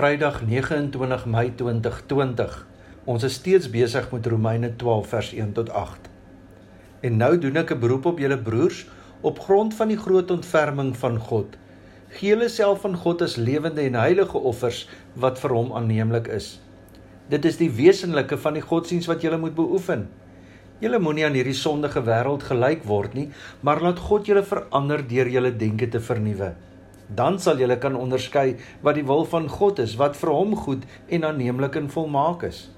Vrydag 29 Mei 2020. Ons is steeds besig met Romeine 12 vers 1 tot 8. En nou doen ek 'n beroep op julle broers op grond van die groot ontferming van God. Gee julle self aan God as lewende en heilige offers wat vir hom aanneemlik is. Dit is die wesenlike van die godsdiens wat julle moet beoefen. Julle moenie aan hierdie sondige wêreld gelyk word nie, maar laat God julle verander deur julle denke te vernuwe dan sal julle kan onderskei wat die wil van God is, wat vir hom goed en aanneemlik en volmaak is.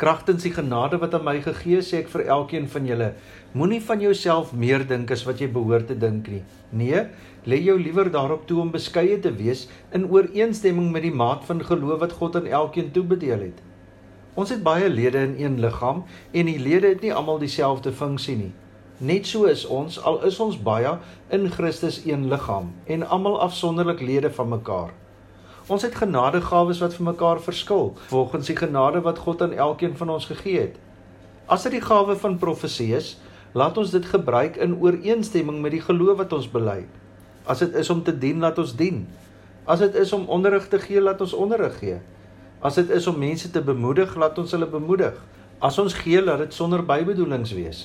Kragtens die genade wat aan my gegee is, sê ek vir elkeen van julle, moenie van jouself meer dink as wat jy behoort te dink nie. Nee, lê jou liewer daarop toe om beskeie te wees in ooreenstemming met die maat van geloof wat God aan elkeen toebedeel het. Ons het baie lede in een liggaam en die lede het nie almal dieselfde funksie nie. Net so is ons, al is ons baie in Christus een liggaam en almal afsonderlik lede van mekaar. Ons het genadegawes wat vir mekaar verskil, volgens die genade wat God aan elkeen van ons gegee het. As dit die gawe van profesie is, laat ons dit gebruik in ooreenstemming met die geloof wat ons bely. As dit is om te dien, laat ons dien. As dit is om onderrig te gee, laat ons onderrig gee. As dit is om mense te bemoedig, laat ons hulle bemoedig. As ons gee, laat dit sonder bybedoelings wees.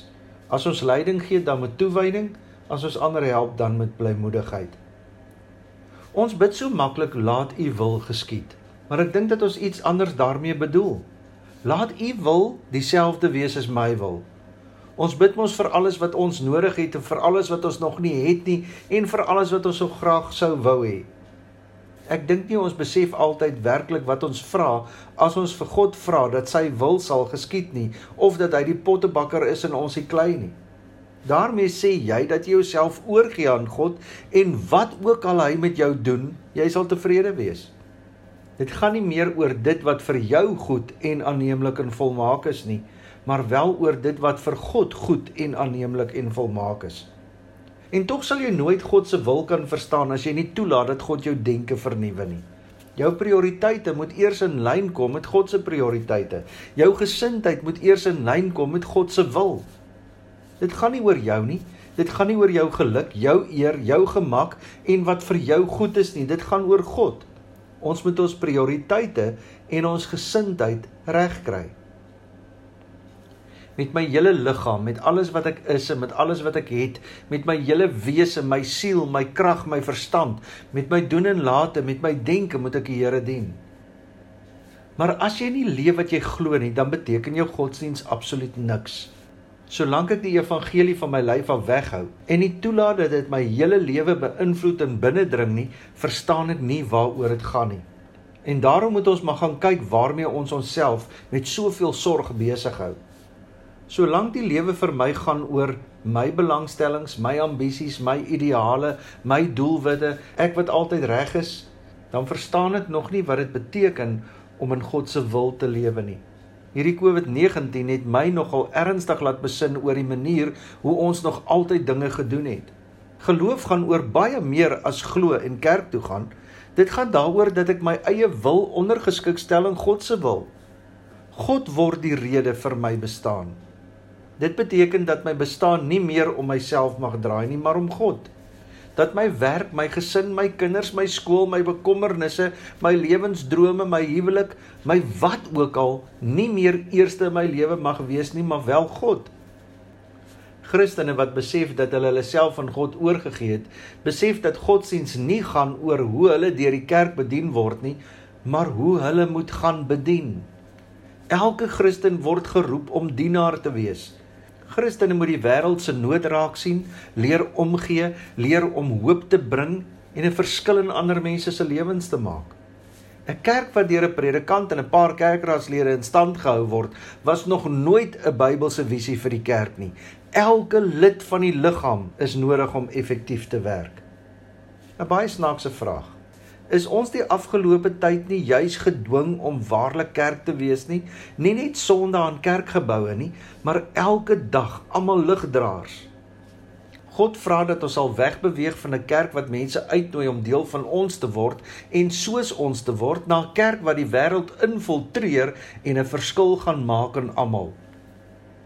As ons leiding gee dan met toewyding, as ons ander help dan met blymoedigheid. Ons bid so maklik laat u wil geskied, maar ek dink dat ons iets anders daarmee bedoel. Laat u wil dieselfde wees as my wil. Ons bid mos vir alles wat ons nodig het en vir alles wat ons nog nie het nie en vir alles wat ons so graag sou wou hê. Ek dink nie ons besef altyd werklik wat ons vra as ons vir God vra dat sy wil sal geskied nie of dat hy die pottebakker is en ons die klei nie. daarmee sê jy dat jy jouself oorgee aan God en wat ook al hy met jou doen, jy sal tevrede wees. Dit gaan nie meer oor dit wat vir jou goed en aanneemlik en volmaak is nie, maar wel oor dit wat vir God goed en aanneemlik en volmaak is. En tog sal jy nooit God se wil kan verstaan as jy nie toelaat dat God jou denke vernuwe nie. Jou prioriteite moet eers in lyn kom met God se prioriteite. Jou gesindheid moet eers in lyn kom met God se wil. Dit gaan nie oor jou nie. Dit gaan nie oor jou geluk, jou eer, jou gemak en wat vir jou goed is nie. Dit gaan oor God. Ons moet ons prioriteite en ons gesindheid regkry met my hele liggaam, met alles wat ek is en met alles wat ek het, met my hele wese, my siel, my krag, my verstand, met my doen en late, met my denke moet ek die Here dien. Maar as jy nie leef wat jy glo nie, dan beteken jou godsdiens absoluut niks. Solank ek die evangelie van my lyf af weghou en nie toelaat dat dit my hele lewe beïnvloed en binnendring nie, verstaan ek nie waaroor dit gaan nie. En daarom moet ons maar gaan kyk waarmee ons onsself met soveel sorg besig hou. Solank die lewe vir my gaan oor my belangstellings, my ambisies, my ideale, my doelwitte, ek wat altyd reg is, dan verstaan ek nog nie wat dit beteken om in God se wil te lewe nie. Hierdie COVID-19 het my nogal ernstig laat besin oor die manier hoe ons nog altyd dinge gedoen het. Geloof gaan oor baie meer as glo en kerk toe gaan. Dit gaan daaroor dat ek my eie wil ondergeskik stel aan God se wil. God word die rede vir my bestaan. Dit beteken dat my bestaan nie meer om myself mag draai nie, maar om God. Dat my werk, my gesin, my kinders, my skool, my bekommernisse, my lewensdrome, my huwelik, my wat ook al nie meer eerste in my lewe mag wees nie, maar wel God. Christene wat besef dat hulle hulle self aan God oorgegee het, besef dat godsdiens nie gaan oor hoe hulle deur die kerk bedien word nie, maar hoe hulle moet gaan bedien. Elke Christen word geroep om dienaar te wees. Christene moet die wêreld se nood raak sien, leer omgee, leer om hoop te bring en 'n verskil in ander mense se lewens te maak. 'n Kerk wat deur 'n predikant en 'n paar kerkraadslede in stand gehou word, was nog nooit 'n Bybelse visie vir die kerk nie. Elke lid van die liggaam is nodig om effektief te werk. 'n Baie snaakse vraag is ons die afgelope tyd nie juis gedwing om waarlik kerk te wees nie, nie net sonde aan kerkgeboue nie, maar elke dag almal ligdraers. God vra dat ons sal wegbeweeg van 'n kerk wat mense uitnooi om deel van ons te word en soos ons te word na 'n kerk wat die wêreld infiltreer en 'n verskil gaan maak in almal.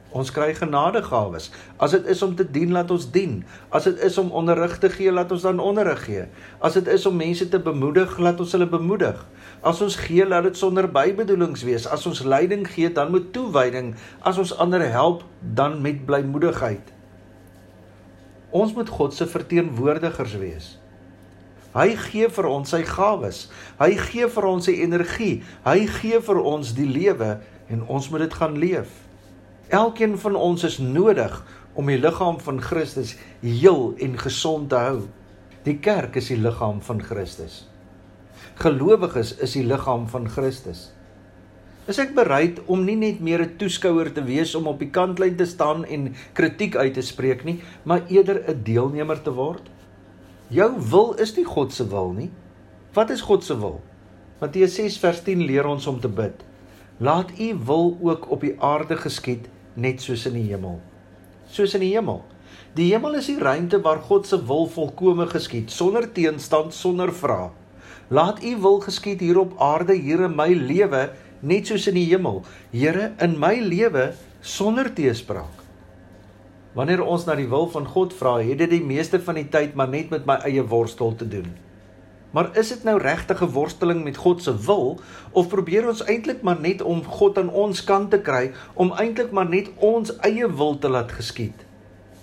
Ons kry genadegawes. As dit is om te dien, laat ons dien. As dit is om onderrig te gee, laat ons dan onderrig gee. As dit is om mense te bemoedig, laat ons hulle bemoedig. As ons gee, laat dit sonder bybedoelings wees. As ons leiding gee, dan met toewyding. As ons ander help, dan met blymoedigheid. Ons moet God se verteenwoordigers wees. Hy gee vir ons sy gawes. Hy gee vir ons sy energie. Hy gee vir ons die lewe en ons moet dit gaan leef. Elkeen van ons is nodig om die liggaam van Christus heel en gesond te hou. Die kerk is die liggaam van Christus. Gelowiges is die liggaam van Christus. Is ek bereid om nie net meer 'n toeskouer te wees om op die kantlyn te staan en kritiek uit te spreek nie, maar eerder 'n deelnemer te word? Jou wil is nie God se wil nie. Wat is God se wil? Matteus 6 vers 10 leer ons om te bid. Laat U wil ook op die aarde geskied net soos in die hemel. Soos in die hemel. Die hemel is die ruimte waar God se wil volkome geskied, sonder teenstand, sonder vrae. Laat U wil geskied hier op aarde, hier in my lewe, net soos in die hemel. Here, in my lewe sonder teespraak. Wanneer ons na die wil van God vra, het dit die meeste van die tyd maar net met my eie worstel te doen. Maar is dit nou regtig 'n worsteling met God se wil of probeer ons eintlik maar net om God aan ons kant te kry om eintlik maar net ons eie wil te laat geskied?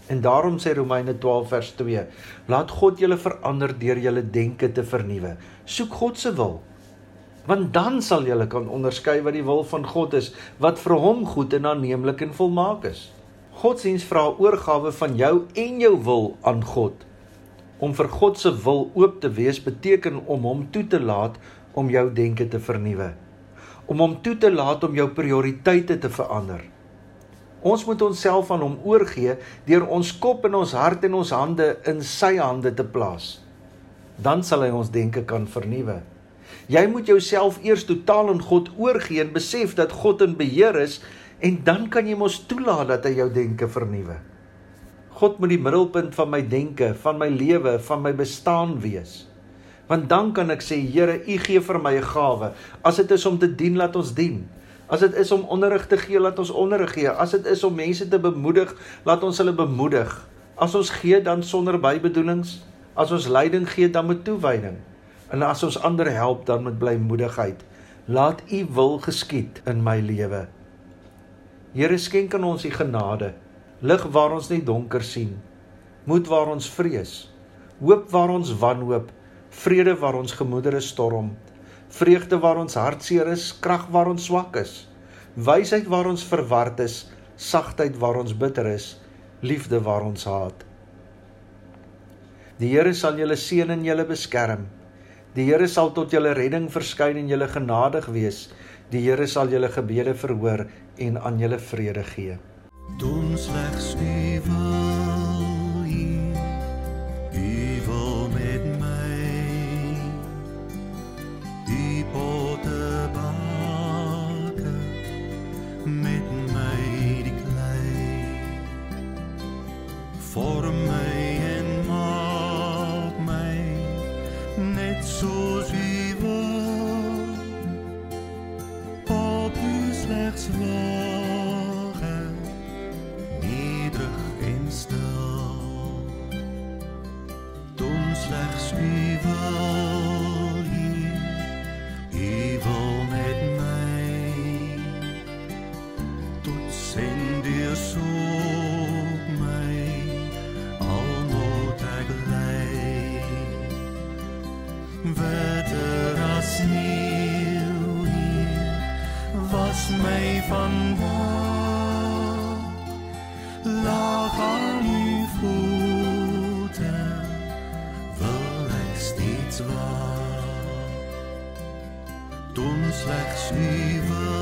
En daarom sê Romeine 12 vers 2: Laat God julle verander deur julle denke te vernuwe. Soek God se wil. Want dan sal julle kan onderskei wat die wil van God is, wat vir hom goed en aanneemlik en volmaak is. Godsdiens vra oorgawe van jou en jou wil aan God. Om vir God se wil oop te wees beteken om hom toe te laat om jou denke te vernuwe. Om hom toe te laat om jou prioriteite te verander. Ons moet onsself aan hom oorgee deur ons kop en ons hart en ons hande in sy hande te plaas. Dan sal hy ons denke kan vernuwe. Jy moet jouself eers totaal aan God oorgee en besef dat God in beheer is en dan kan jy mos toelaat dat hy jou denke vernuwe. God moet die middelpunt van my denke, van my lewe, van my bestaan wees. Want dan kan ek sê, Here, U gee vir my 'n gawe. As dit is om te dien, laat ons dien. As dit is om onderrig te gee, laat ons onderrig gee. As dit is om mense te bemoedig, laat ons hulle bemoedig. As ons gee dan sonder bybedoelings, as ons leiding gee dan met toewyding. En as ons ander help dan met blymoedigheid. Laat U wil geskied in my lewe. Here skenk aan ons U genade lig waar ons net donker sien, moed waar ons vrees, hoop waar ons wanhoop, vrede waar ons gemoedere storm, vreugde waar ons hartseer is, krag waar ons swak is, wysheid waar ons verward is, sagtheid waar ons bitter is, liefde waar ons haat. Die Here sal julle seën en julle beskerm. Die Here sal tot julle redding verskyn en julle genadig wees. Die Here sal julle gebede verhoor en aan julle vrede gee. Doen slechts wie zoek mij, al moet ik lei. Wetter als nieuw hier, was mij vandaag. Lag aan uw voeten steeds waar. Doen slechts uw.